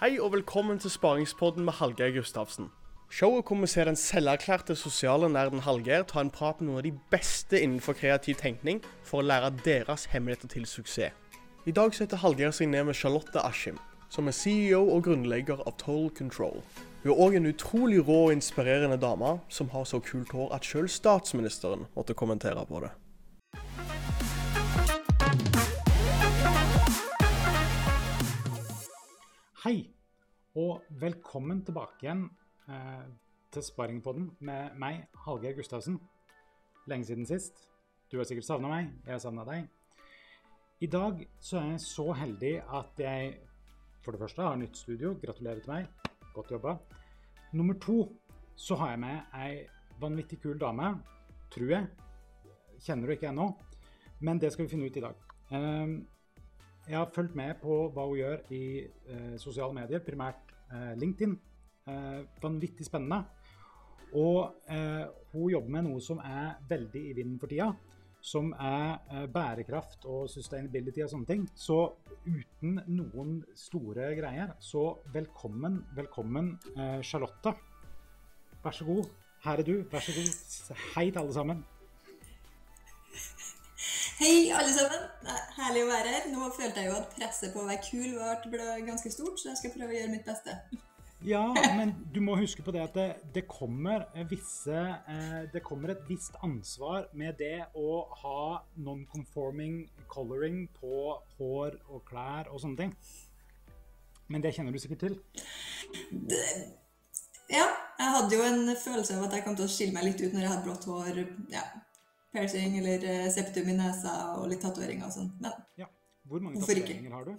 Hei og velkommen til Sparingspodden med Hallgeir Gustavsen. Showet hvor vi ser den selverklærte sosiale nerden Hallgeir ta en prat med noen av de beste innenfor kreativ tenkning for å lære deres hemmeligheter til suksess. I dag setter Hallgeir seg ned med Charlotte Askim, som er CEO og grunnlegger av Total Control. Hun er òg en utrolig rå og inspirerende dame som har så kult hår at sjøl statsministeren måtte kommentere på det. Hei, og velkommen tilbake igjen eh, til Sparringpodden med meg, Hallgeir Gustavsen. Lenge siden sist. Du har sikkert savna meg, jeg har savna deg. I dag så er jeg så heldig at jeg for det første har nytt studio. Gratulerer til meg. Godt jobba. Nummer to så har jeg med ei vanvittig kul dame, tror jeg. Kjenner du ikke ennå, men det skal vi finne ut i dag. Eh, jeg har fulgt med på hva hun gjør i eh, sosiale medier, primært eh, LinkedIn. Eh, vanvittig spennende. Og eh, hun jobber med noe som er veldig i vinden for tida. Som er eh, bærekraft og sustainability og sånne ting. Så uten noen store greier, så velkommen, velkommen, eh, Charlotte. Vær så god. Her er du. Vær så god. Hei til alle sammen. Hei, alle sammen. Det er herlig å være her. Nå følte jeg jo at presset på å være kul ble ganske stort, så jeg skal prøve å gjøre mitt beste. Ja, men du må huske på det at det, det, kommer, visse, eh, det kommer et visst ansvar med det å ha non-conforming coloring på hår og klær og sånne ting. Men det kjenner du sikkert til? Det, ja, jeg hadde jo en følelse av at jeg kom til å skille meg litt ut når jeg hadde blått hår. ja, piercing eller eh, septum i nesa og litt tatoveringer og sånn. Men ja. Hvor mange tatoveringer har du?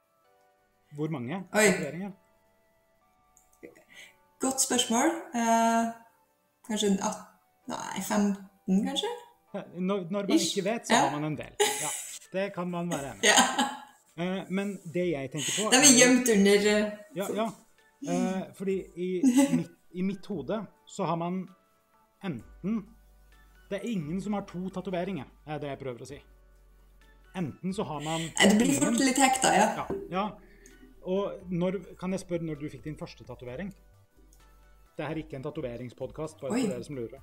Hvor mange tatoveringer? Godt spørsmål. Eh, kanskje 18 Nei, 15, kanskje? Når, når man ikke vet, så har man en del. Ja, det kan man være enig i. Ja. Eh, men det jeg tenker på De er gjemt under uh... Ja, ja. Eh, fordi i mitt, i mitt hode så har man enten det er ingen som har to tatoveringer, er det jeg prøver å si. Enten så har man Det blir fort litt hekta, ja. ja, ja. Og når, kan jeg spørre når du fikk din første tatovering? Det er ikke en tatoveringspodkast, bare for dere som lurer.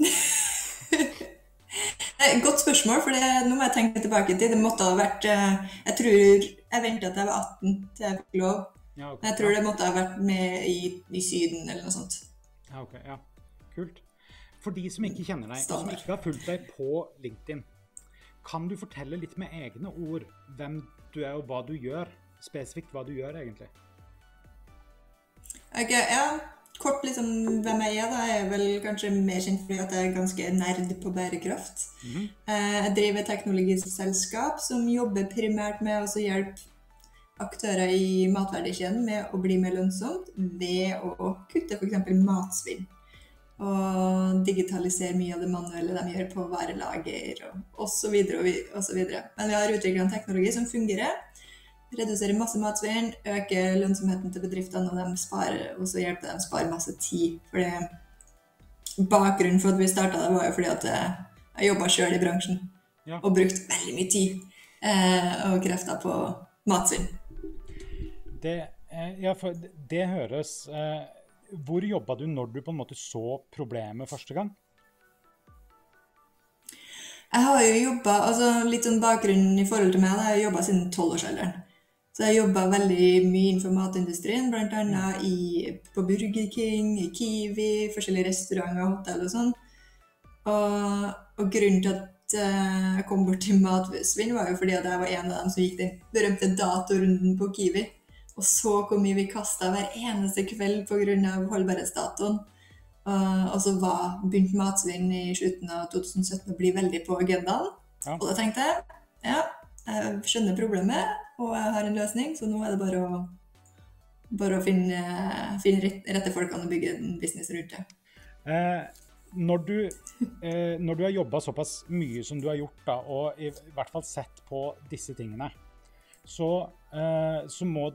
Godt spørsmål, for det, nå må jeg tenke tilbake til. Det måtte ha vært eh, Jeg tror jeg venta til jeg var 18 til jeg fikk lov. Ja, okay. Jeg tror det måtte ha vært med i, i Syden eller noe sånt. Ja, ok. Ja. Kult. For de som ikke kjenner deg, og som ikke har fulgt deg på LinkedIn, kan du fortelle litt med egne ord hvem du er og hva du gjør? Spesifikt hva du gjør, egentlig. Ok, ja. Kort liksom hvem jeg er. da, Jeg er vel kanskje mer kjent fordi at jeg er ganske nerd på bærekraft. Mm -hmm. Jeg driver et teknologiselskap som jobber primært med å hjelpe aktører i matverdikjeden med å bli mer lønnsomt ved å kutte f.eks. matsvinn og digitalisere mye av det manuelle de gjør på varelager osv. Men vi har utvikla en teknologi som fungerer. Reduserer masse matsvinn, øker lønnsomheten til bedriftene, og de sparer, og så hjelper de å spare masse tid. Fordi bakgrunnen for at vi starta det, var jo fordi at jeg jobba sjøl i bransjen ja. og brukte veldig mye tid eh, og krefter på matsvinn. Det, eh, ja, for det høres eh hvor jobba du når du på en måte så problemet første gang? Jeg har jo jobba altså Litt sånn bakgrunnen i forhold til meg. Da. Jeg har jobba siden tolvårsalderen. Så jeg jobba veldig mye innenfor matindustrien, bl.a. på Burger King, i Kiwi, forskjellige restauranter og hotell og sånn. Og, og, grunnen til at uh, jeg kom bort til matsvinn, var jo fordi at jeg var en av dem som gikk den berømte datorunden på Kiwi. Og så hvor mye vi kasta hver eneste kveld pga. holdbarhetsdatoen. Uh, og så var, begynte matsvinn i slutten av 2017 å bli veldig på agendaen. Ja. Og da tenkte jeg ja, jeg skjønner problemet, og jeg har en løsning, så nå er det bare å, bare å finne, finne rette folkene og bygge en business rundt det. Eh, når, du, eh, når du har jobba såpass mye som du har gjort, da, og i, hvert fall sett på disse tingene, så, eh, så må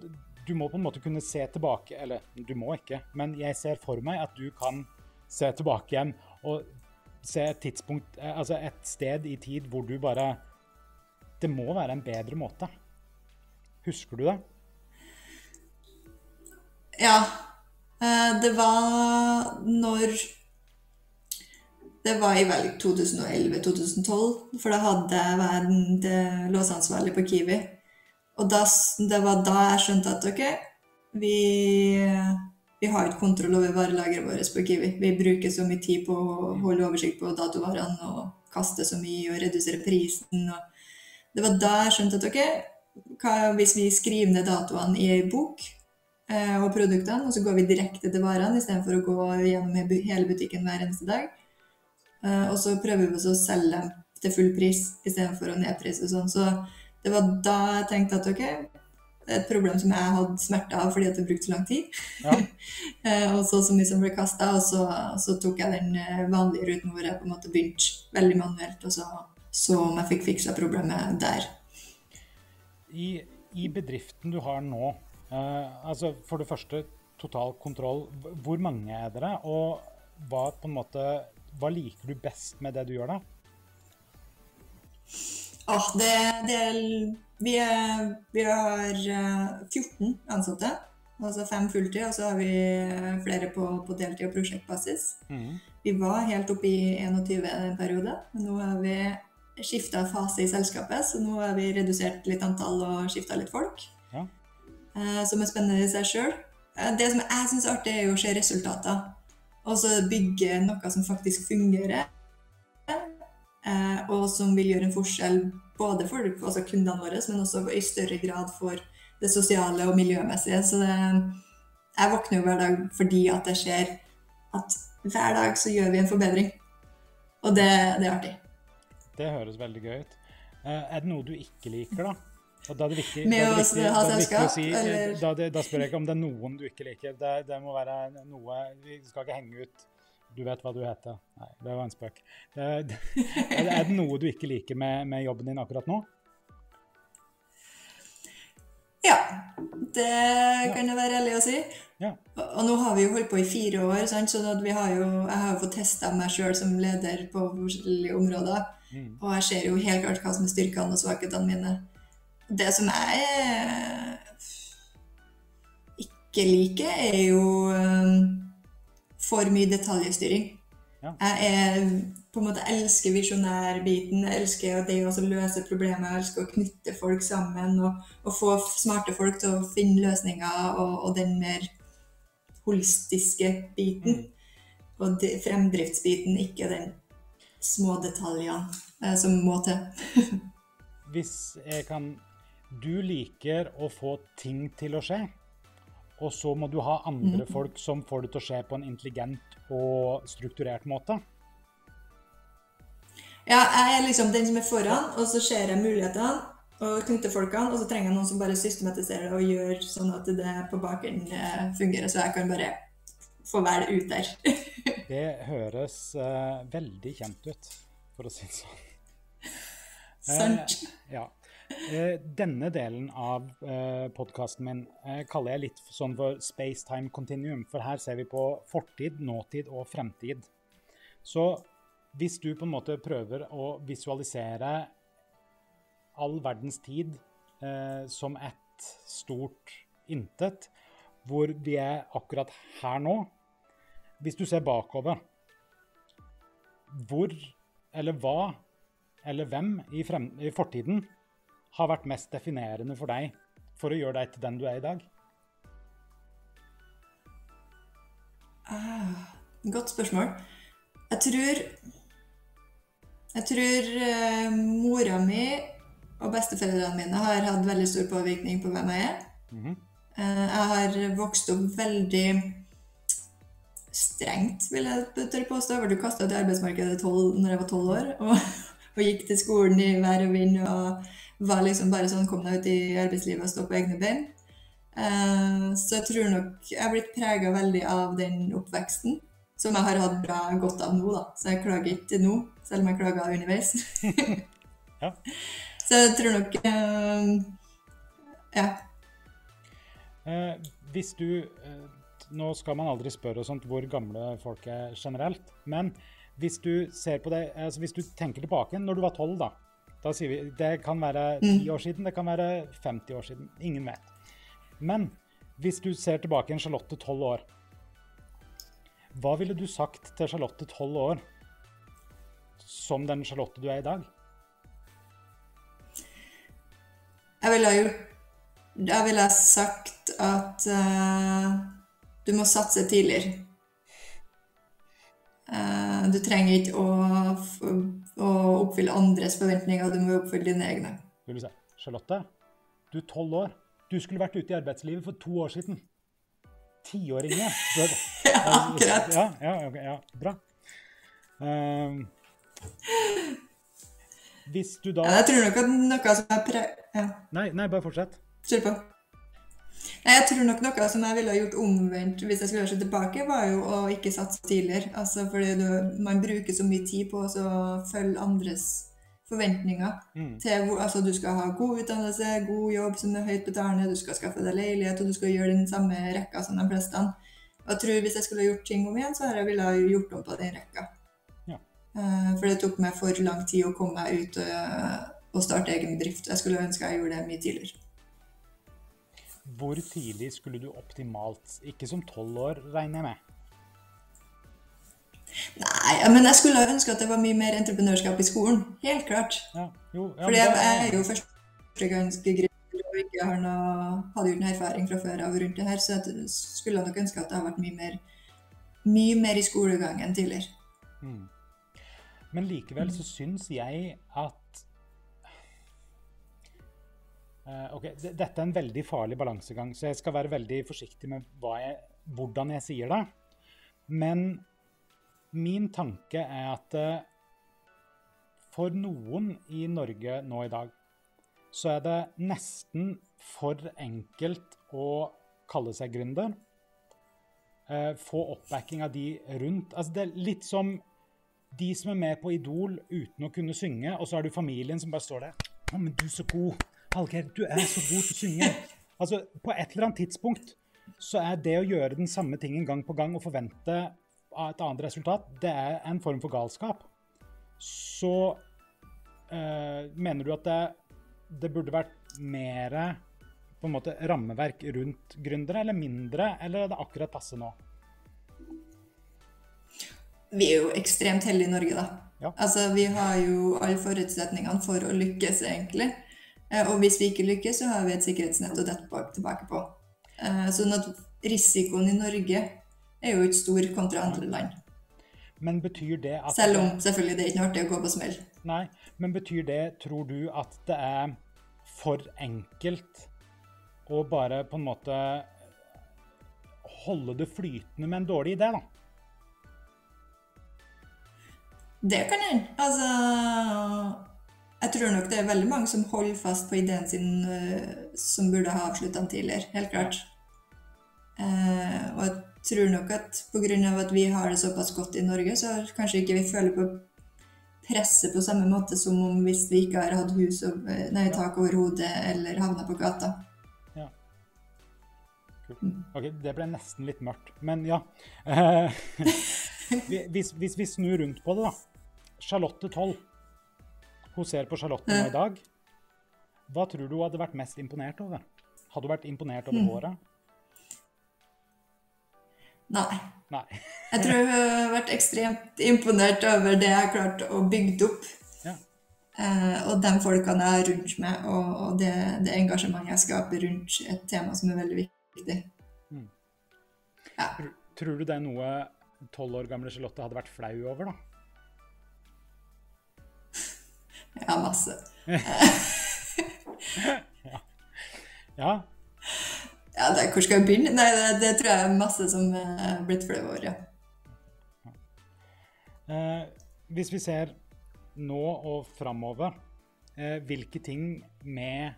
du må på en måte kunne se tilbake Eller du må ikke, men jeg ser for meg at du kan se tilbake igjen og se et tidspunkt, eh, altså et sted i tid hvor du bare Det må være en bedre måte. Husker du det? Ja. Eh, Det var når Det var i vel 2011-2012, for da hadde jeg vært det låseansvarlig på Kiwi. Og da, det var da jeg skjønte at ok, vi, vi har ikke kontroll over varelageret vårt på Kiwi. Vi bruker så mye tid på å holde oversikt på datovarene og kaste så mye og redusere prisen. Og det var da jeg skjønte at ok, hva, hvis vi skriver ned datoene i ei bok, eh, og produktene, og så går vi direkte til varene istedenfor å gå gjennom hele butikken hver eneste dag. Eh, og så prøver vi å selge dem til full pris istedenfor å nedprise og sånn. Så det var da jeg tenkte at ok, det er et problem som jeg hadde smerte av fordi at det brukte så lang tid. Ja. Eh, og så så mye som ble kasta, og så, så tok jeg den eh, vanlige ruten hvor jeg på en måte begynte veldig manuelt, og så så om jeg fikk fiksa problemet der. I, I bedriften du har nå, eh, altså for det første total kontroll. Hvor mange er dere, og hva, på en måte, hva liker du best med det du gjør da? Åh, det, det vi, er, vi har eh, 14 ansatte, altså fem fulltid, og så har vi eh, flere på, på deltid og prosjektbasis. Mm. Vi var helt oppe i 21 en periode, men nå har vi skifta fase i selskapet, så nå har vi redusert litt antall og skifta litt folk. Ja. Eh, som er spennende i seg sjøl. Det som jeg syns er artig, er å se resultater. Og så bygge noe som faktisk fungerer. Eh, og som vil gjøre en forskjell både for altså kundene våre, men også i større grad for det sosiale og miljømessige. Så det, jeg våkner jo hver dag fordi at det skjer at hver dag så gjør vi en forbedring. Og det, det er artig. Det høres veldig gøy ut. Eh, er det noe du ikke liker, da? Og da er det viktig, Med å viktig, ha selskap, si, eh, da, da spør jeg ikke om det er noen du ikke liker. Det, det må være noe Vi skal ikke henge ut Du vet hva du heter. Nei, det var en spøk. Er, det, noe du ikke liker med, med jobben din akkurat nå? Ja, det kan jeg være ærlig å si. Ja. Og, nå har vi jo holdt på i fire år, sant? så har jo, jeg har jo fått testa meg sjøl som leder på forskjellige områder. Mm. Og jeg ser jo helt klart hva som er styrkene og svakhetene mine. Det som jeg eh, ikke liker, er jo eh, for mye detaljstyring. Ja. Jeg er, på en måte elsker visjonærbiten, elsker det å løse problemer, elsker å knytte folk sammen og, og få smarte folk til å finne løsninger og, og den mer holistiske biten. Og de, fremdriftsbiten, ikke den små detaljene eh, som må til. Hvis jeg kan Du liker å få ting til å skje, og så må du ha andre folk som får det til å skje på en intelligent og strukturert måte. Ja, jeg er liksom den som er foran, og så ser jeg mulighetene og knytter folkene, og så trenger jeg noen som bare systematiserer det og gjør sånn at det på bakgrunnen eh, fungerer, så jeg kan bare få være ut der. Det høres uh, veldig kjent ut, for å si det sånn. Sant? Ja. Eh, denne delen av eh, podkasten min eh, kaller jeg litt sånn for space-time continuum. For her ser vi på fortid, nåtid og fremtid. Så hvis du på en måte prøver å visualisere all verdens tid som et stort intet, hvor vi er akkurat her nå Hvis du ser bakover, hvor eller hva eller hvem i fortiden har vært mest definerende for deg for å gjøre deg til den du er i dag? Godt spørsmål. Jeg tror Jeg tror uh, mora mi og besteforeldrene mine har hatt veldig stor påvirkning på hvem jeg er. Mm -hmm. uh, jeg har vokst opp veldig strengt, vil jeg tørre påstå. Jeg ble kasta ut i arbeidsmarkedet tolv, når jeg var tolv år, og, og gikk til skolen i vær og vind og var liksom bare sånn kom deg ut i arbeidslivet og stå på egne bein. Eh, så jeg tror nok jeg har blitt prega veldig av den oppveksten, som jeg har hatt bra godt av nå, da. Så jeg klager ikke nå, selv om jeg klaga underveis. Ja. Så jeg tror nok eh, Ja. Eh, hvis du Nå skal man aldri spørre og sånt hvor gamle folk er generelt, men hvis du ser på det altså Hvis du tenker tilbake når du var tolv, da. Da sier vi Det kan være ti år siden, det kan være 50 år siden. Ingen vet. Men Hvis du ser tilbake en Charlotte tolv år, hva ville du sagt til Charlotte tolv år som den Charlotte du er i dag? Jeg ville ha gjort Da ville jeg sagt at uh, du må satse tidligere. Uh, du trenger ikke å, å oppfylle andres forventninger, du må oppfylle dine egne. Vil du si, Charlotte, du er tolv år. Du skulle vært ute i arbeidslivet for to år siden. Tiåringen. Så- Ja, akkurat. Ja, ja, okay, ja, bra. Um, hvis du da Ja, jeg tror nok at noe som er pre... Ja. Nei, nei, bare fortsett. Kjør på. Nei, jeg tror nok noe som jeg ville ha gjort omvendt hvis jeg skulle se tilbake, var jo å ikke satse tidligere. Altså fordi du, man bruker så mye tid på å følge andres forventninger. Mm. Til hvor, altså du skal ha god utdannelse, god jobb som er høyt betalende, du skal skaffe deg leilighet, og du skal gjøre den samme rekka som de fleste. Og jeg tror hvis jeg skulle gjort ting om igjen, så hadde jeg ville gjort om på den rekka. Ja. Uh, For det tok meg for lang tid å komme meg ut og, og starte egen bedrift. Jeg skulle ønske jeg gjorde det mye tidligere. Hvor tidlig skulle du optimalt Ikke som tolv år, regner jeg med. Nei, men jeg skulle ønske at det var mye mer entreprenørskap i skolen. Helt klart. Ja, jo, ja, Fordi jeg, jeg er jo førstegangsgründer og ikke har noe, hadde jo ikke noe erfaring fra før av rundt det her, så jeg skulle nok ønske at det hadde vært mye mer, mye mer i skolegangen tidligere. Mm. Men likevel så syns jeg at Eh, Ok, Dette er en veldig farlig balansegang, så jeg skal være veldig forsiktig med jeg, hvordan jeg sier det. Men min tanke er at eh, for noen i Norge nå i dag, så er det nesten for enkelt å kalle seg gründer. Eh, få oppbacking av de rundt. Altså, det er litt som de som er med på Idol uten å kunne synge, og så har du familien som bare står der. 'Å, men du er så god. Hallgeir, du er så god til å synge.' Altså, På et eller annet tidspunkt så er det å gjøre den samme tingen gang på gang og forvente et annet resultat, det er en form for galskap. Så øh, mener du at det, det burde vært mer på en måte rammeverk rundt gründere, eller mindre, eller er det akkurat passe nå? Vi er jo ekstremt heldige i Norge, da. Ja. Altså, vi har jo alle forutsetningene for å lykkes, egentlig. Eh, Og hvis vi ikke lykkes, så har vi et sikkerhetsnett å dette tilbake på. Eh, Sånn at risikoen i Norge er jo ikke stor kontra andre land. Men betyr det at Selv om selvfølgelig det er ikke noe artig å gå på smell. Nei, men betyr det, tror du, at det er for enkelt å bare på en måte holde det flytende med en dårlig idé, da? Det kan hende. Altså Jeg tror nok det er veldig mange som holder fast på ideen sin eh, som burde ha avslutta den tidligere. Helt klart. Eh, og jeg tror nok at pga. at vi har det såpass godt i Norge, så kanskje ikke vi føler på presset på samme måte som om hvis vi ikke har hatt hus og, eh, nei, tak over hodet eller havna på gata. Ja. Kult. Ok, det ble nesten litt mørkt, men ja. Hvis, hvis vi snur rundt på det, da. Charlotte 12. Hun ser på Charlotte nå i dag. Hva tror du hun hadde vært mest imponert over? Hadde hun vært imponert over håret? Nei. Nei. Jeg tror hun har vært ekstremt imponert over det jeg har klart å bygge opp. Ja. Eh, og de folkene jeg har rundt meg, og, og det, det engasjementet jeg skaper rundt et tema som er veldig viktig. Mm. Ja. Tror, tror du det er noe tolv år gamle Charlotte hadde vært flau over, da? Ja, masse. Ja. Ja, det, hvor skal jeg begynne? Nei, det, det tror jeg er masse som er blitt flau over, ja. Eh, hvis vi ser nå og framover, eh, hvilke ting med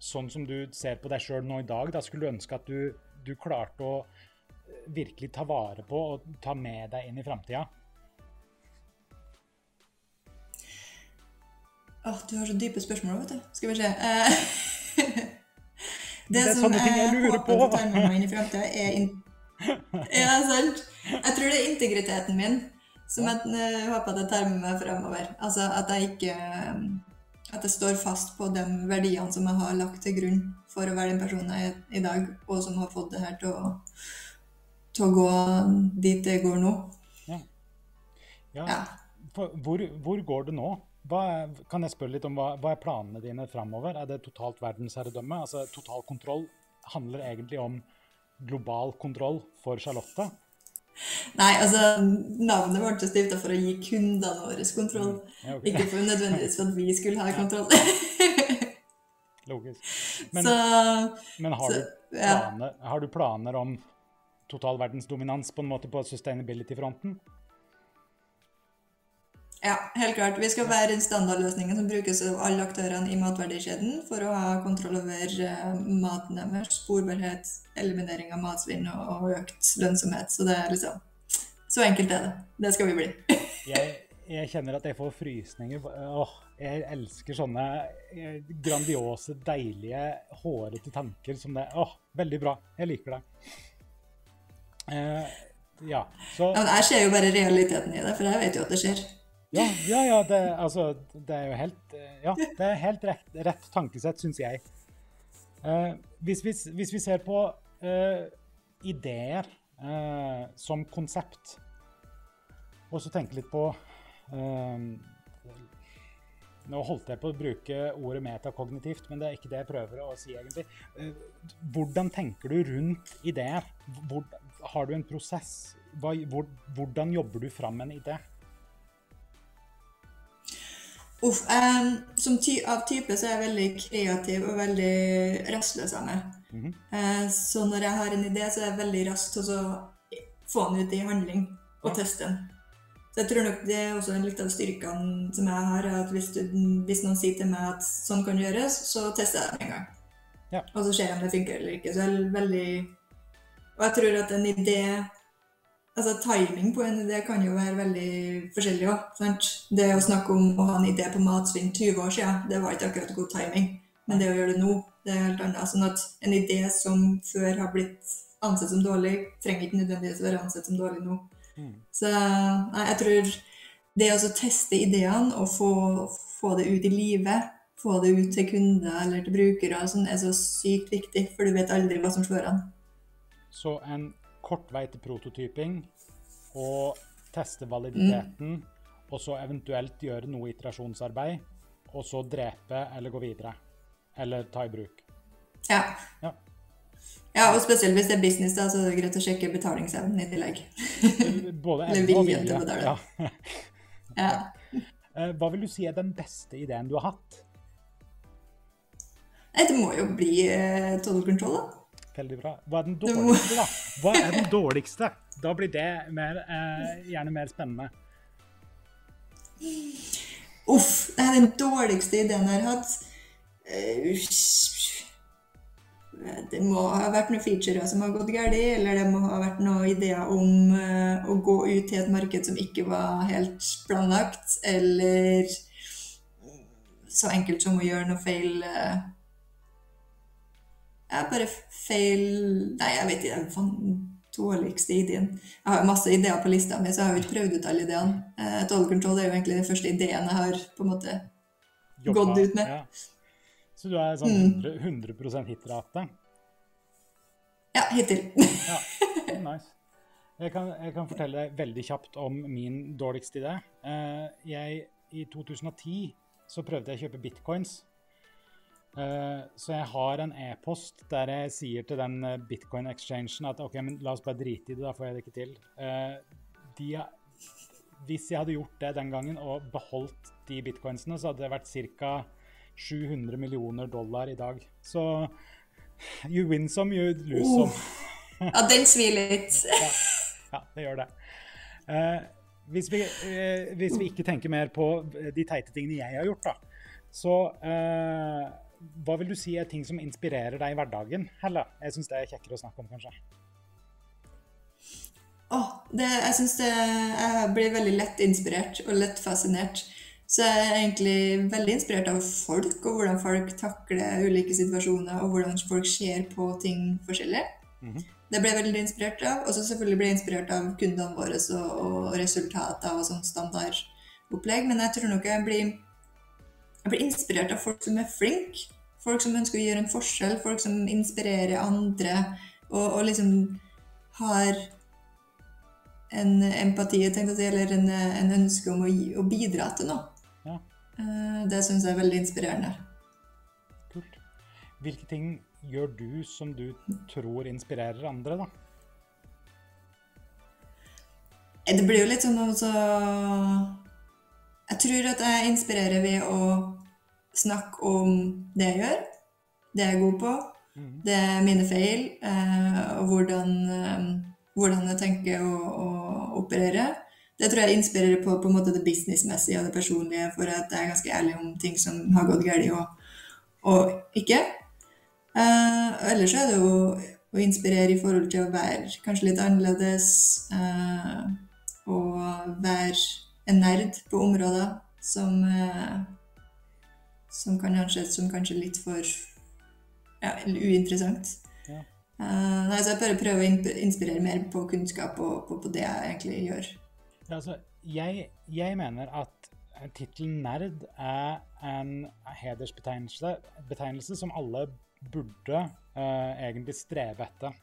sånn som du ser på deg sjøl nå i dag, da skulle du ønske at du, du klarte å eh, virkelig ta vare på og ta med deg inn i framtida? Åh, du har så dype spørsmål, vet du. Skal vi se. Eh, Det er som jeg lurer på. håper tar ta med meg inn i fremtiden, er in Ja, sant? Jeg tror det er integriteten min som jeg eh, håper at jeg tar med meg fremover. Altså at jeg ikke eh, At jeg står fast på de verdiene som jeg har lagt til grunn for å være den personen jeg er i dag, og som har fått det her til å, til å gå dit det går nå. Ja. Ja. For, hvor, hvor går det nå? Hva er, kan jeg spørre litt om hva, hva er planene dine framover? Er det totalt verdensherredømme? Altså total kontroll handler egentlig om global kontroll for Charlotte? Nei, altså navnet ble stifta for å gi kundene våre kontroll. Ja, okay. Ikke for nødvendigvis for at vi skulle ha kontroll. Logisk. Men, så men har, så, du ja. planer, har du planer om total verdensdominans på en måte på sustainability-fronten? Ja, helt klart. Vi skal være den standardløsningen som brukes av alle aktørene i matverdikjeden for å ha kontroll over uh, maten deres, sporbarhet, eliminering av matsvinn og, økt lønnsomhet. Så det er liksom Så enkelt er det. Det skal vi bli. Jeg, jeg kjenner at jeg får frysninger. Åh, jeg elsker sånne eh, grandiose, deilige, hårete tanker som det. Åh, veldig bra. Jeg liker det. Eh, ja, så Ja, jeg ser jo bare realiteten i det, for jeg vet jo at det skjer. Ja, ja, ja det, altså, det er jo helt eh, Ja, det er helt rett, rett tankesett, syns jeg. Eh, hvis, vi, hvis vi ser på eh, ideer eh, som konsept, og så tenke litt på eh, Nå holdt jeg på å bruke ordet metakognitivt, men det er ikke det jeg prøver å si, egentlig. Eh, hvordan tenker du rundt ideer? Hvor, har du en prosess? Hva, hvor, hvordan jobber du fram en idé? Uff, um, som ty av type så er jeg veldig kreativ og veldig rastløs av meg. Mm -hmm. uh, så når jeg har en idé, så er jeg veldig rask til å få den ut i handling og Ja. teste den. Så jeg tror nok det er også litt av styrkene som jeg har, at hvis, du, hvis noen sier til meg at sånn kan gjøres, så tester jeg det en gang. Ja. Og så ser jeg om det funker eller ikke. Så jeg er veldig Og jeg tror at en idé Altså timing på en idé kan jo være veldig forskjellig òg. Det å snakke om å ha en idé på matsvinn 20 år siden, det var ikke akkurat god timing. Men det å gjøre det nå, det er helt annet. Sånn at en idé som før har blitt ansett som dårlig, trenger ikke nødvendigvis være ansett som dårlig nå. Mm. Så nei, jeg tror det å teste ideene og få, få det ut i livet, få det ut til kunder eller til brukere, sånn, er så sykt viktig, for du vet aldri hva som slår an. Så en kort vei til prototyping, og teste validiteten, og så eventuelt gjøre noe iterasjonsarbeid, og så drepe eller gå videre. Eller ta i bruk. Ja. Ja. Ja, og spesielt hvis det er business, da, så er det greit å sjekke betalingsevnen i tillegg. Både evne og vilje. til å betale. Ja. Ja. Eh, Hva vil du si er den beste ideen du har hatt? Nei, det må jo bli eh, total control, da. Veldig bra. Hva er den dårligste, da? Hva er den dårligste? Da blir det mer, eh, gjerne mer spennende. Uff, det er den dårligste ideen jeg har hatt. Eh, Det må ha vært noen featurer som har gått galt, eller det må ha vært noen ideer om eh, å gå ut til et marked som ikke var helt planlagt, eller så enkelt som å gjøre noe feil eh, Ja, bare feil Nei, jeg vet ikke. Den dårligste ideen. Jeg har jo masse ideer på lista mi, så jeg har jo ikke prøvd ut alle ideene. Uh, Total Control er jo egentlig den første ideen jeg har på en måte Jobba- Gått ut med. Ja. Så du er sånn Mm. 100, 100 hitrate? Ja, hittil. Ja, nice. Jeg kan, jeg kan fortelle deg veldig kjapt om min dårligste idé. Uh, jeg, I 2010 så prøvde jeg å kjøpe bitcoins. Eh, så jeg har en e-post der jeg sier til den eh, bitcoin-exchangen at OK, men la oss bare drite i det, da får jeg det ikke til. Eh, de, hvis jeg hadde gjort det den gangen og beholdt de bitcoinsene, så hadde det vært ca. 700 millioner dollar i dag. Så you win some, you lose some. Uh. Ja, den svir litt. Ja, det gjør det. Eh, hvis, vi, eh, hvis vi ikke tenker mer på de teite tingene jeg har gjort, da, så eh, hva vil du si er ting som inspirerer deg i hverdagen, Helle? Jeg syns det er kjekkere å snakke om, kanskje. Det, jeg syns det Jeg blir veldig lett inspirert og lett fascinert. Så jeg er egentlig veldig inspirert av folk, og hvordan folk takler ulike situasjoner, og hvordan folk ser på ting forskjellig. Mhm. Det ble jeg veldig inspirert av. Og så selvfølgelig ble jeg inspirert av kundene våre og, og resultater og sånn standardopplegg. Men jeg tror nok jeg blir jeg blir inspirert av folk som er flinke. Folk som ønsker å gjøre en forskjell, folk som inspirerer andre, og, og liksom har en empati, tenkt si, eller en, en ønske om å, å bidra til noe. Ja. Eh, Det syns jeg er veldig inspirerende. Kult. Hvilke ting gjør du som du tror inspirerer andre, da? Eh, Det blir jo litt sånn altså Jeg tror at jeg inspirerer ved å snakke om det jeg gjør, det jeg er god på, Mhm. det er mine feil, eh, og hvordan, eh, hvordan jeg tenker å, å operere. Det tror jeg inspirerer på, på en måte det businessmessige og det personlige, for at jeg er ganske ærlig om ting som har gått galt og, og ikke. Eh, ellers er det jo å inspirere i forhold til å være kanskje litt annerledes. Eh, og være en nerd på områder som, eh, som kan anses som kanskje litt for ja, uinteressant. Ja. Uh, nei, så jeg bare prøver å inspirere mer på kunnskap og på, på det jeg egentlig gjør. Ja, altså, jeg, jeg mener at tittelen nerd er en hedersbetegnelse betegnelse som alle burde uh, egentlig strebe etter.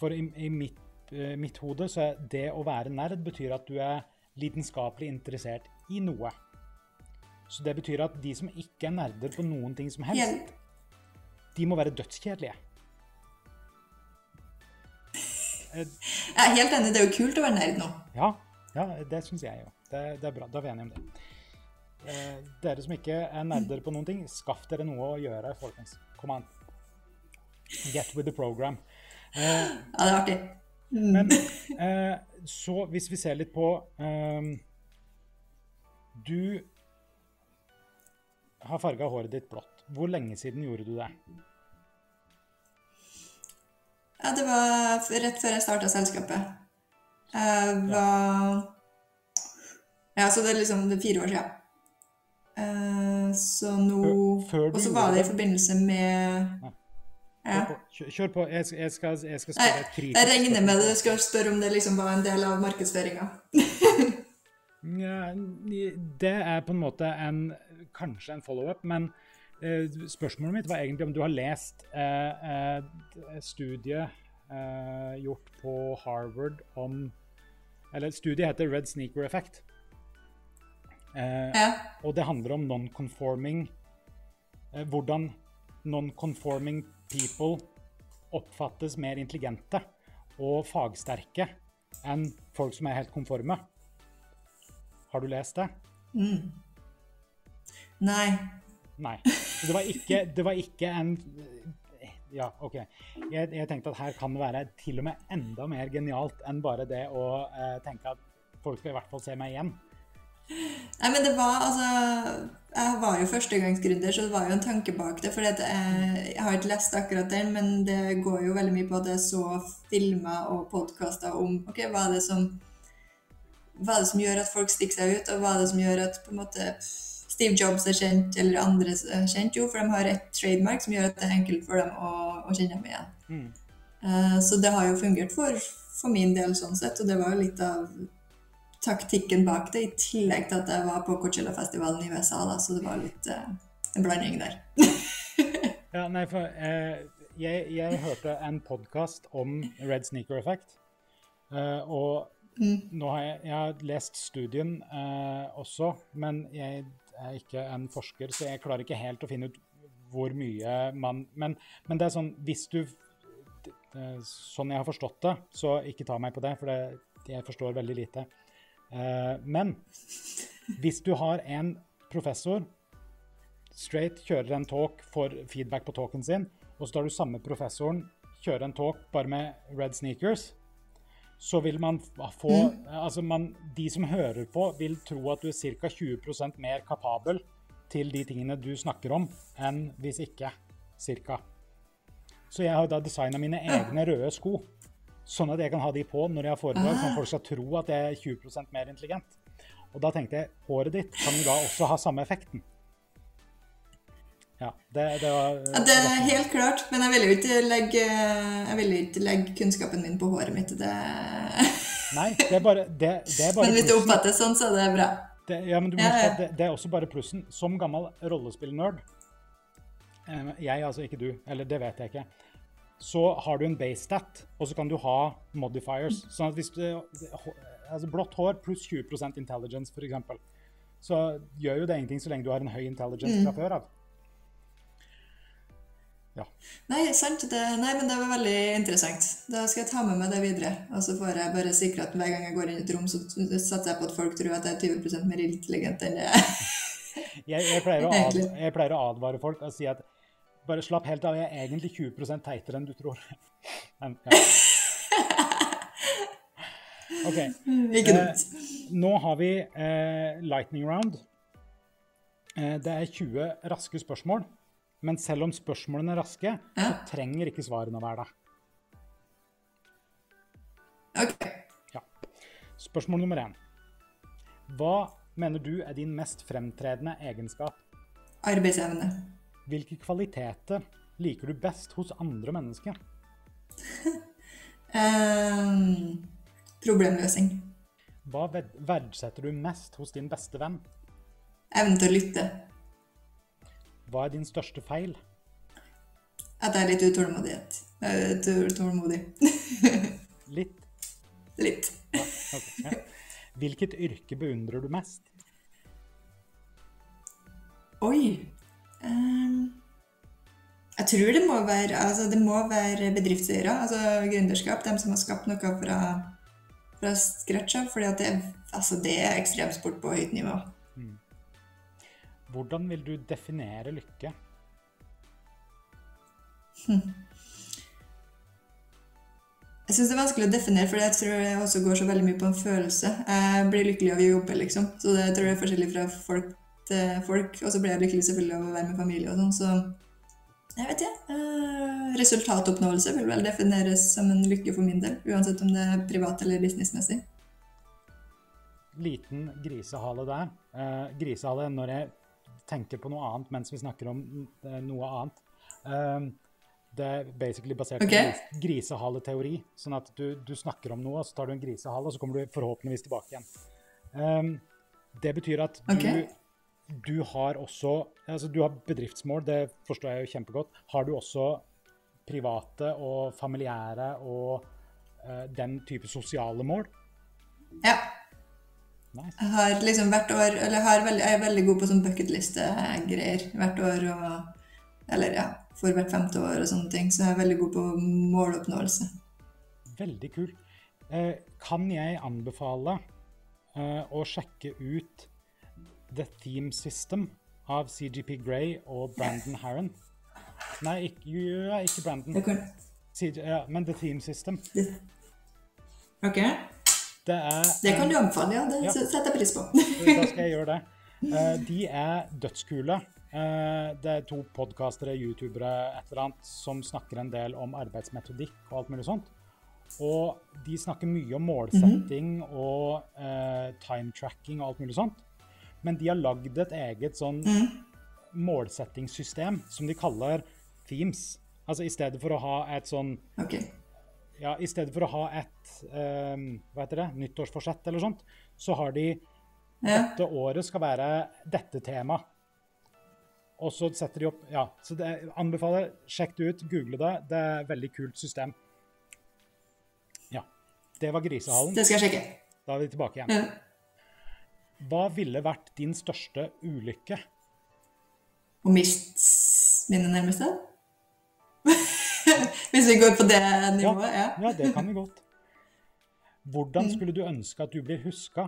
For i, i mitt, uh, mitt hode så er det å være nerd betyr at du er lidenskapelig interessert i noe. Så det betyr at de som ikke er nerder på noen ting som helst, de må være dødskjedelige. Eh, jeg er helt enig, det er jo kult å være nerd nå. Ja, ja det syns jeg jo. Det, det er bra. Da er vi enige om det. Eh, dere som ikke er nerder på noen ting, skaff dere noe å gjøre, folkens. Kom an. Get with the program. Eh, Ja, det er artig. Mm. men eh, så hvis vi ser litt på eh, Du har farga håret ditt blått. Hvor lenge siden gjorde du det? Ja, det var rett før jeg starta selskapet. Jeg var Ja, så det er liksom det er fire år siden. Eh, så nå Og så var det det? i forbindelse med Ja. Kjør på. Jeg, skal- jeg skal, jeg skal spørre et kritisk jeg regner med det. du skal spørre om det liksom var en del av markedsføringa. Ja, det er på en måte en, kanskje en follow-up, men uh, spørsmålet mitt var egentlig om du har lest uh, et studie uh, gjort på Harvard om Eller studiet heter Red Sneaker Effect. Ja. og det handler om non-conforming Hvordan non-conforming people oppfattes mer intelligente og fagsterke enn folk som er helt konforme. Har du lest det? Mm. Nei. Nei. Det var ikke, det var ikke en Ja, OK. Jeg, jeg tenkte at her kan det være til og med enda mer genialt enn bare det å eh, tenke at folk skal i hvert fall se meg igjen. Nei, men det var altså Jeg var jo førstegangsgründer, så det var jo en tanke bak det. For jeg, jeg har ikke lest akkurat den, men det går jo veldig mye på at jeg så filmer og podkaster om ok, hva er det som hva er det som gjør at folk stikker seg ut, og hva er det som gjør at på en måte Steve Jobs er kjent, eller andre er kjent? Jo, for de har et trademark som gjør at det er enkelt for dem å, å kjenne dem igjen. Mm. Uh, så det har jo fungert for, for min del sånn sett, og det var jo litt av taktikken bak det, i tillegg til at jeg var på Coachella-festivalen i USA, da, så det var litt eh, en blanding der. Ja, nei, for eh, jeg, jeg hørte en podkast om Red Sneaker Effect. Eh, og Mm. nå har jeg, jeg har lest studien eh, også, men jeg er ikke en forsker, så jeg klarer ikke helt å finne ut hvor mye man Men, men det er sånn Hvis du eh, Sånn jeg har forstått det, så ikke ta meg på det, for det, jeg forstår veldig lite. Eh, men hvis du har en professor straight kjører en talk for feedback på talken sin, og så tar du samme professoren kjøre en talk bare med red sneakers, så vil man få Altså, man, de som hører på, vil tro at du er ca. 20% mer kapabel til de tingene du snakker om, enn hvis ikke. Cirka. Så jeg har da designa mine egne røde sko, sånn at jeg kan ha de på når jeg har foredrag, sånn at folk skal tro at jeg er 20% mer intelligent. Og da tenkte jeg håret ditt kan jo da også ha samme effekten. Ja, det, det var Ja, det er helt klart, men jeg ville jo ikke legge, jeg vil ikke legge kunnskapen min på håret mitt. Det... Nei, det er bare, det, det er bare Men hvis det oppfattes sånn, så er det bra. Det, ja, men du må Ja, ja. det, det er også bare plussen. Som gammel rollespillnerd eh, Jeg, altså, ikke du, eller det vet jeg ikke. Så har du en base stat, og så kan du ha modifiers. Sånn at hvis du altså Blått hår pluss 20% intelligence, f.eks., så gjør jo det ingenting så lenge du har en høy intelligence fra før av. Nei, sant. Det, nei, men det var veldig interessant. Da skal jeg ta med meg det videre. Og så får jeg bare sikre at hver gang jeg går inn i et rom, så satser jeg på at folk tror at jeg er 20% mer intelligent enn det jeg er. Jeg pleier å advare folk og si at bare slapp helt av, jeg er egentlig 20 teitere enn du tror. Men, ja. OK. Eh. Nå har vi eh, lightning round. Eh, det er 20 raske spørsmål. Men selv om spørsmålene er raske, så trenger ikke svarene å være det. Ok. Ja. Spørsmål nummer én. Hva mener du er din mest fremtredende egenskap? Arbeidsevne. Hvilke kvaliteter liker du best hos andre mennesker? um, problemløsning. Hva verdsetter du mest hos din beste venn? Evnen til å lytte. Hva er din største feil? At jeg er litt utålmodighet. Ut- Utålmodig. Litt. litt. Ja, okay. Hvilket yrke beundrer du mest? Oi. Ehm, jeg tror det må være, altså det må være bedriftseiere, altså gründerskap. De som har skapt noe fra, fra scratch av. fordi det, altså det er ekstremsport på høyt nivå. Hvordan vil du definere lykke? Jeg syns det er vanskelig å definere, for jeg tror det også går så veldig mye på en følelse. Jeg blir lykkelig av å jobbe, liksom. Så det tror jeg er forskjellig fra folk til folk. Og så ble jeg lykkelig selvfølgelig av å være med familie og sånn, så jeg vet ikke. Eh, resultatoppnåelse vil vel defineres som en lykke for min del, uansett om det er privat eller businessmessig. Liten grisehale der. Eh, grisehale når jeg tenker på noe annet mens vi snakker om eh, noe annet. Eh, det er basically basert okay. på gris grisehaleteori. Sånn at du, du snakker om noe, så tar du en grisehale, og så kommer du forhåpentligvis tilbake igjen. Eh, det betyr at du, Ok. Du har også altså Du har bedriftsmål, det forstår jeg jo kjempegodt. Har du også private og familiære og uh, den type sosiale mål? Ja. Nice. Jeg har liksom hvert år Eller jeg, har veldig, jeg er veldig god på sånn bucketliste-greier hvert år. Og, eller ja, for hvert femte år og sånne ting. Så jeg er veldig god på måloppnåelse. Veldig kul. Uh, kan jeg anbefale uh, å sjekke ut The Theme System av CGP Grey og Brandon Harron? Nei, ikke, ja, ikke Brandon. CG, ja, men The Theme System. ok, Det er det kan du anbefale, ja. Det Ja. setter jeg pris på. Da skal jeg gjøre det. Eh, de er dødskule. Eh, det er to podkastere, youtubere, et eller annet, som snakker en del om arbeidsmetodikk og alt mulig sånt. Og de snakker mye om målsetting og eh, time tracking og alt mulig sånt. Men de har lagd et eget sånn målsettingssystem som de kaller themes. Altså i stedet for å ha et sånn Ok. ja, I stedet for å ha et um, hva heter det, nyttårsforsett eller sånt, så har de Ja. dette året skal være dette tema. Og så setter de opp Ja, så det anbefaler Sjekk det ut, google det. Det er et veldig kult system. Ja. Det var Grisehallen. Det skal jeg sjekke. Da er vi tilbake igjen. Ja. Hva ville vært din største ulykke? Å miste mine nærmeste? Hvis vi går på det nivået, ja. Ja, det kan vi godt. Hvordan skulle du ønske at du blir huska?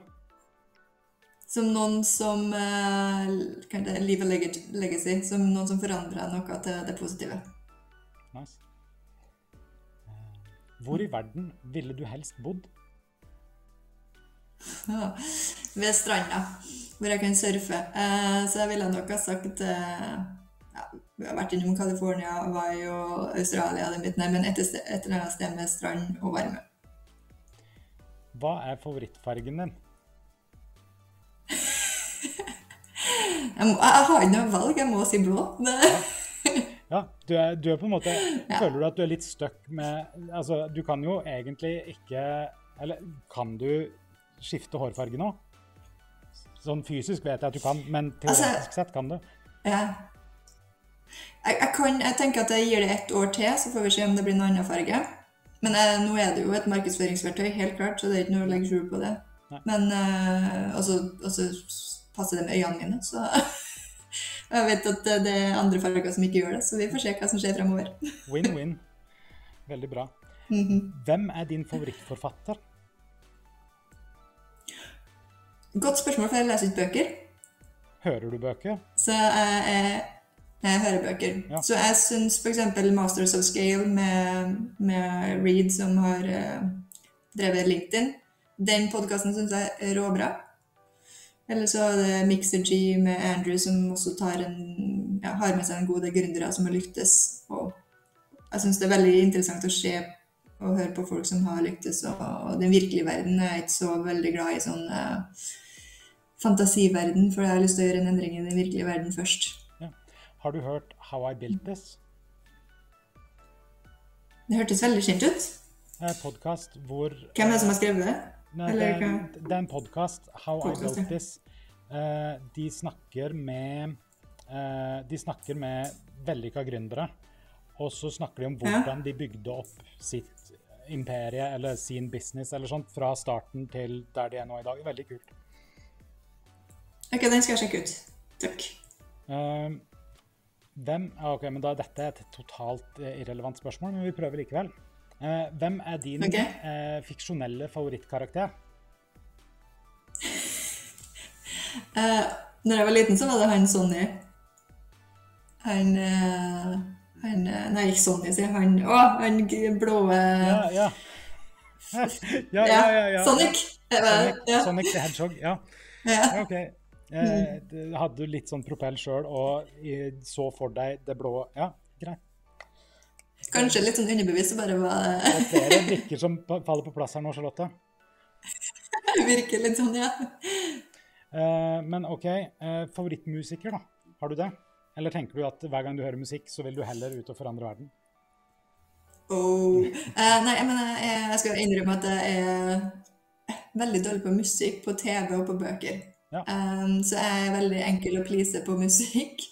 Som noen som eh, er det? Og leg- legacy. Som noen som forandrer noe til det positive. Nice. Eh, Hvor i verden ville du helst bodd? Ja. Ved stranda, hvor jeg kan surfe. Eh, så jeg ville nok ha sagt eh, ja, Vi har vært innom California, Hawaii og Australia, det mitt. her, men et, eller annet sted med strand og varme. Hva er favorittfargen din? Jeg, må, jeg har ikke noe valg, jeg må si blå. Det, Ja, du er, du er på en måte Føler du at du er litt stuck med Altså, du kan jo egentlig ikke Eller kan du skifte hårfarge nå? Så Sånn fysisk vet jeg at du kan, men Altså- teoretisk sett kan du. Ja. Jeg, jeg, kan, jeg tenker at jeg gir det ett år til, så får vi se om det blir en annen farge. Men eh, nå er det jo et markedsføringsverktøy, helt klart, så det er ikke noe å legge skjul på det. Nei. Men eh, Og så passer det med øynene mine, så Jeg vet at det- er andre farger som ikke gjør det, så vi får se hva som skjer fremover. Win-win. Veldig bra. Mhm. Hvem er din favorittforfatter? Godt spørsmål, for jeg leser ikke bøker. Hører du bøker? Så jeg, jeg, jeg hører bøker. Ja. Så jeg syns f.eks. Masters of Scale med, med Reed, som har uh, drevet LinkedIn, den podkasten syns jeg er råbra. Eller så er det Mixer G med Andrew, som også tar en, ja, har med seg en god del gründere som har lyktes. Og jeg syns det er veldig interessant å se og høre på folk som har lyktes. Og, og den virkelige verden er jeg ikke så veldig glad i sånn eh, fantasiverden, for jeg har lyst til å gjøre en endring i den virkelige verden først. Har du hørt How I Built This? Det hørtes veldig kjent ut. Podkast hvor Hvem er det som har skrevet det? Nei, det, er, det er en podkast, How I Built ja. This. Uh, de snakker med uh, De snakker med vellykka gründere. Og så snakker de om Ja. hvordan de bygde opp sitt imperie eller sin business eller sånt fra starten til der de er nå i dag. Veldig kult. Ok, den skal jeg sjekke ut. Takk. Uh, hvem ah, Ok, men da dette er et totalt eh, irrelevant spørsmål, men vi prøver likevel. Uh, hvem er din okay. uh, fiksjonelle favorittkarakter? Uh, når jeg var liten, så var det han Sonny. Han eh, Han eh, Nei, ikke Sonny, sier. Han Å, han blå Ja, ja. Ja, ja, ja. ja. Sonic. Sonic. Sonic the Hedgehog, ja. Ok. Eh, hadde du litt sånn propell sjøl og så for deg det blå Ja, greit. Kanskje litt sånn underbevisst, bare var Det er flere brikker som faller på plass her nå, Charlotte. virker litt sånn, ja. Eh, men OK, eh, favorittmusiker, da? Har du det? Eller tenker du at hver gang du hører musikk, så vil du heller ut og forandre verden? Oh. Eh, nei, men jeg, jeg skal innrømme at jeg er veldig dårlig på musikk på TV og på bøker. Ja. Um, så jeg er veldig enkel å please på musikk.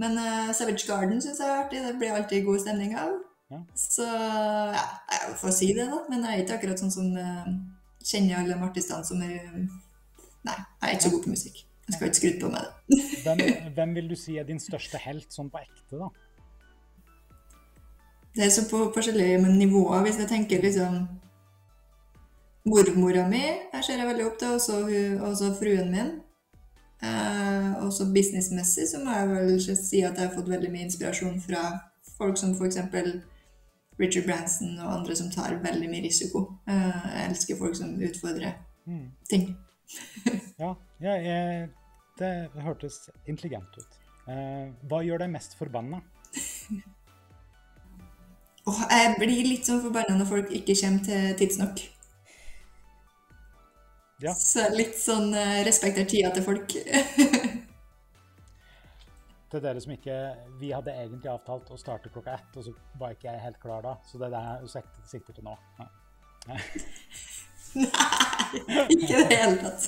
Men uh, Savage Garden syns jeg er artig. Det blir alltid god stemning av. Ja. Så ja, jeg får si det, da. Men jeg er ikke akkurat sånn som uh, kjenner alle artistene som er Nei, jeg er ikke så god på musikk. Jeg skal ikke skryte på meg det. Hvem, hvem vil du si er din største helt sånn på ekte, da? Det er så på forskjellige nivåer. Hvis jeg tenker liksom Mormora mi jeg ser jeg veldig opp til, og så fruen min. Eh, også businessmessig så må jeg vel si at jeg har fått veldig mye inspirasjon fra folk som f.eks. Richard Branson og andre som tar veldig mye risiko. Eh, jeg elsker folk som utfordrer Mm. ting. Ja, ja jeg, det hørtes intelligent ut. Eh, hva gjør deg mest forbanna? oh, jeg blir litt sånn forbanna når folk ikke kommer til tidsnok. Ja. Så litt sånn eh, respekter tida til folk. Til dere som ikke Vi hadde egentlig avtalt å starte klokka ett, og så var ikke jeg helt klar da. Så det er det jeg sikter til nå. Nei, ikke i det hele tatt.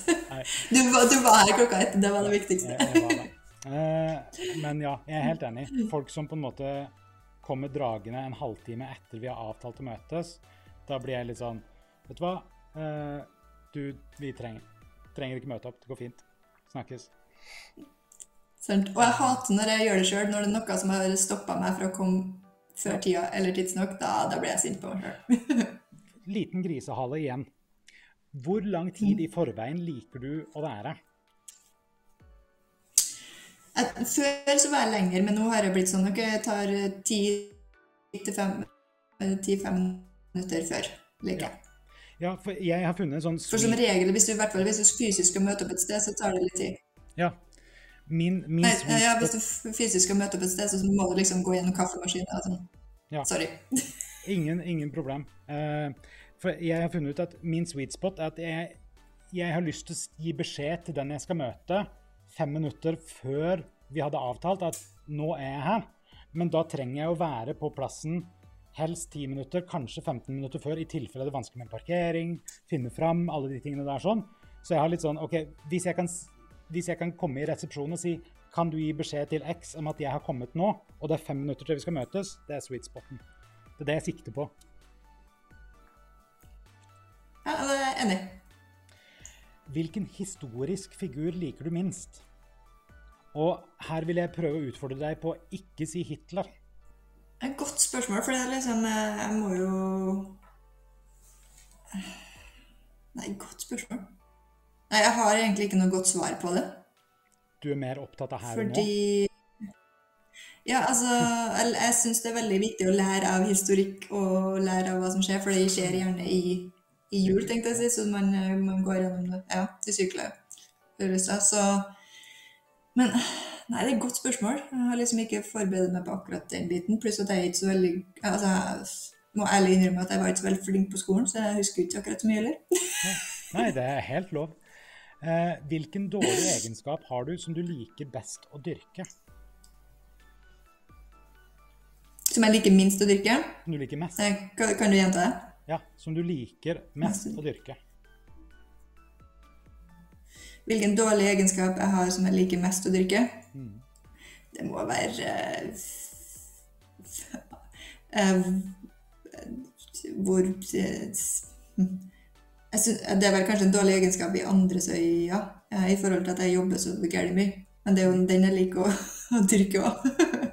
Du, var- du var her klokka ett, det var det viktigste. jeg var det. Eh, men ja, jeg er helt enig. Folk som på en måte kommer dragende en halvtime etter vi har avtalt å møtes, da blir jeg litt sånn Vet du hva? Eh, du, vi trenger, trenger ikke møte opp. Det går fint. Snakkes. Sant? Og jeg hater når jeg gjør det sjøl, når det er noe som har stoppa meg fra å komme før tida eller tidsnok. Da, da blir jeg sint på meg sjøl. Liten grisehale igjen. Hvor lang tid i forveien liker du å være? Før så var jeg lenger, men nå har jeg blitt sånn at jeg tar eh, ti til fem, eh, ti-fem minutter før. liker jeg. Ja, for jeg har funnet en sånn For som regel, hvis du, hvis du fysisk skal møte opp et sted, så tar det litt tid. Ja. Min, min Nei, ja, hvis du fysisk skal møte opp et sted, så må du liksom gå gjennom kaffemaskinen. Sånn. Ja. Sorry. Ingen, ingen problem. Eh, for jeg har funnet ut at min sweet spot er at jeg, jeg har lyst til å gi beskjed til den jeg skal møte, fem minutter før vi hadde avtalt at nå er jeg her. Men da trenger jeg å være på plassen helst 10 minutter, kanskje 15 minutter før, i tilfelle det er vanskelig med parkering, finne fram, alle de tingene der sånn. Så jeg har litt sånn OK, hvis jeg kan hvis jeg kan komme i resepsjonen og si kan du gi beskjed til X om at jeg har kommet nå, og det er fem minutter til vi skal møtes, det er sweet spoten. Det er det jeg sikter på. Ja, det er enig. Hvilken historisk figur liker du minst? Og her vil jeg prøve å utfordre deg på å ikke si Hitler. Et godt spørsmål, for det er liksom eh, Jeg må jo Nei, godt spørsmål. Nei, jeg har egentlig ikke noe godt svar på det. Du er mer opptatt av her og nå. Fordi Ja, altså Jeg, jeg syns det er veldig viktig å lære av historikk og lære av hva som skjer, for det skjer gjerne i, i jul, tenkte jeg å si, så man, man går gjennom det. Ja, de sykler. Så Men nei, det er et godt spørsmål. Jeg har liksom ikke forberedt meg på akkurat den biten. Pluss at jeg er ikke så veldig Altså, jeg må ærlig innrømme at jeg var ikke så veldig flink på skolen, så jeg husker ikke akkurat så mye heller. Nei, det er helt lov. Eh, hvilken dårlig egenskap har du som du liker best å dyrke? Som jeg liker minst å dyrke. Som du liker mest? Eh, Kan, kan du gjenta det? Ja, som du liker mest å dyrke. Hvilken dårlig egenskap jeg har som jeg liker mest å dyrke? Mm. Det må være eh, eh, Hvor eh, synes, Det er vel kanskje en dårlig egenskap i andres øyne ja, i forhold til at jeg jobber så gærent mye. Men det er jo den jeg liker å, å dyrke òg.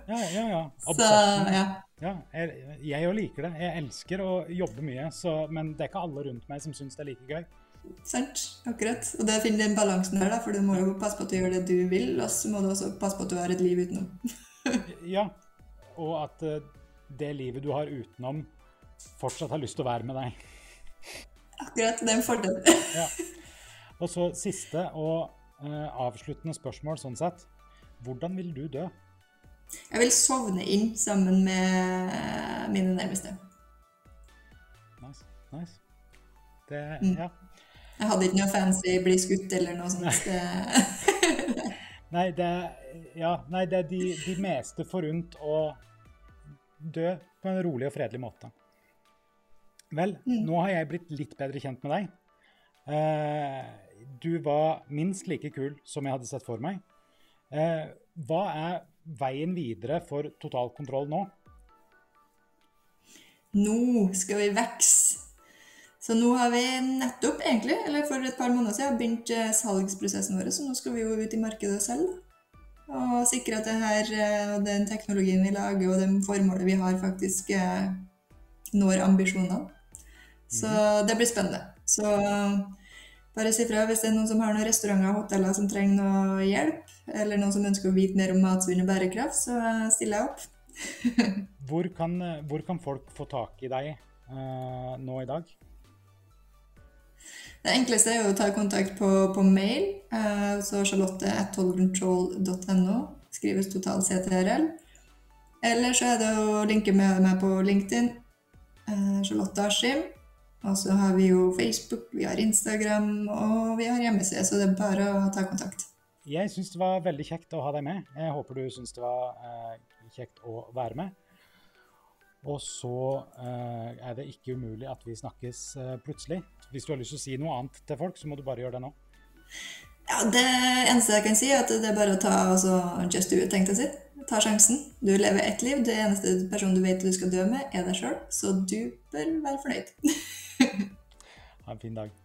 Ja, ja, ja. Så ja. Ja, jeg- òg liker det. Jeg elsker å jobbe mye, så, men det er ikke alle rundt meg som syns det er like gøy. Sant. Akkurat. Og det å finne den balansen her, da, for du må jo passe på at du gjør det du vil, og så må du også passe på at du har et liv utenom. Ja, og at eh, det livet du har utenom, fortsatt har lyst til å være med deg. Akkurat. Det er en fordel. Ja. Og så siste og uh, avsluttende spørsmål sånn sett. Hvordan vil du dø? Jeg vil sovne inn sammen med mine nærmeste. Nice. nice. Det, Mm. ja. Jeg hadde ikke noe fancy bli skutt eller noe sånt. Nei, det, ja, nei, det er de, de meste forunt å dø på en rolig og fredelig måte. Vel, nå har jeg blitt litt bedre kjent med deg. Uh, du var minst like kul som jeg hadde sett for meg. Eh, hva er veien videre for totalkontroll nå? Nå skal vi vokse. Så nå har vi nettopp, egentlig, eller for et par måneder siden, begynt eh, salgsprosessen vår. Så nå skal vi jo ut i markedet selv. Og sikre at det her, eh, den teknologien vi lager og det formålet vi har, faktisk eh, når ambisjonene. Så det blir spennende. Så bare si fra hvis det er noen som har noen restauranter og hoteller som trenger noe hjelp, eller noen som ønsker å vite mer om matsvinn og bærekraft, så eh, stiller jeg opp. Hvor kan, hvor kan folk få tak i deg eh, nå i dag? Det enkleste er å ta kontakt på, på mail. Eh, så charlotte.totalcontrol.no. Skrives total CTRL. Eller så er det å linke med meg på LinkedIn. Eh, Charlotte Askim. Og så har vi jo Facebook, vi har Instagram og vi har hjemmeside, så det er bare å ta kontakt. Jeg syns det var veldig kjekt å ha deg med. Jeg håper du syns det var eh, kjekt å være med. Og så eh, er det ikke umulig at vi snakkes eh, plutselig. Hvis du har lyst til å si noe annet til folk, så må du bare gjøre det nå. Ja, Det eneste jeg kan si, er at det er bare å ta altså, just do it, tenkte jeg å si. Ta sjansen. Du lever ett liv. Det eneste personen du vet du skal dø med, er deg sjøl. Så du bør være fornøyd. Ha en fin dag.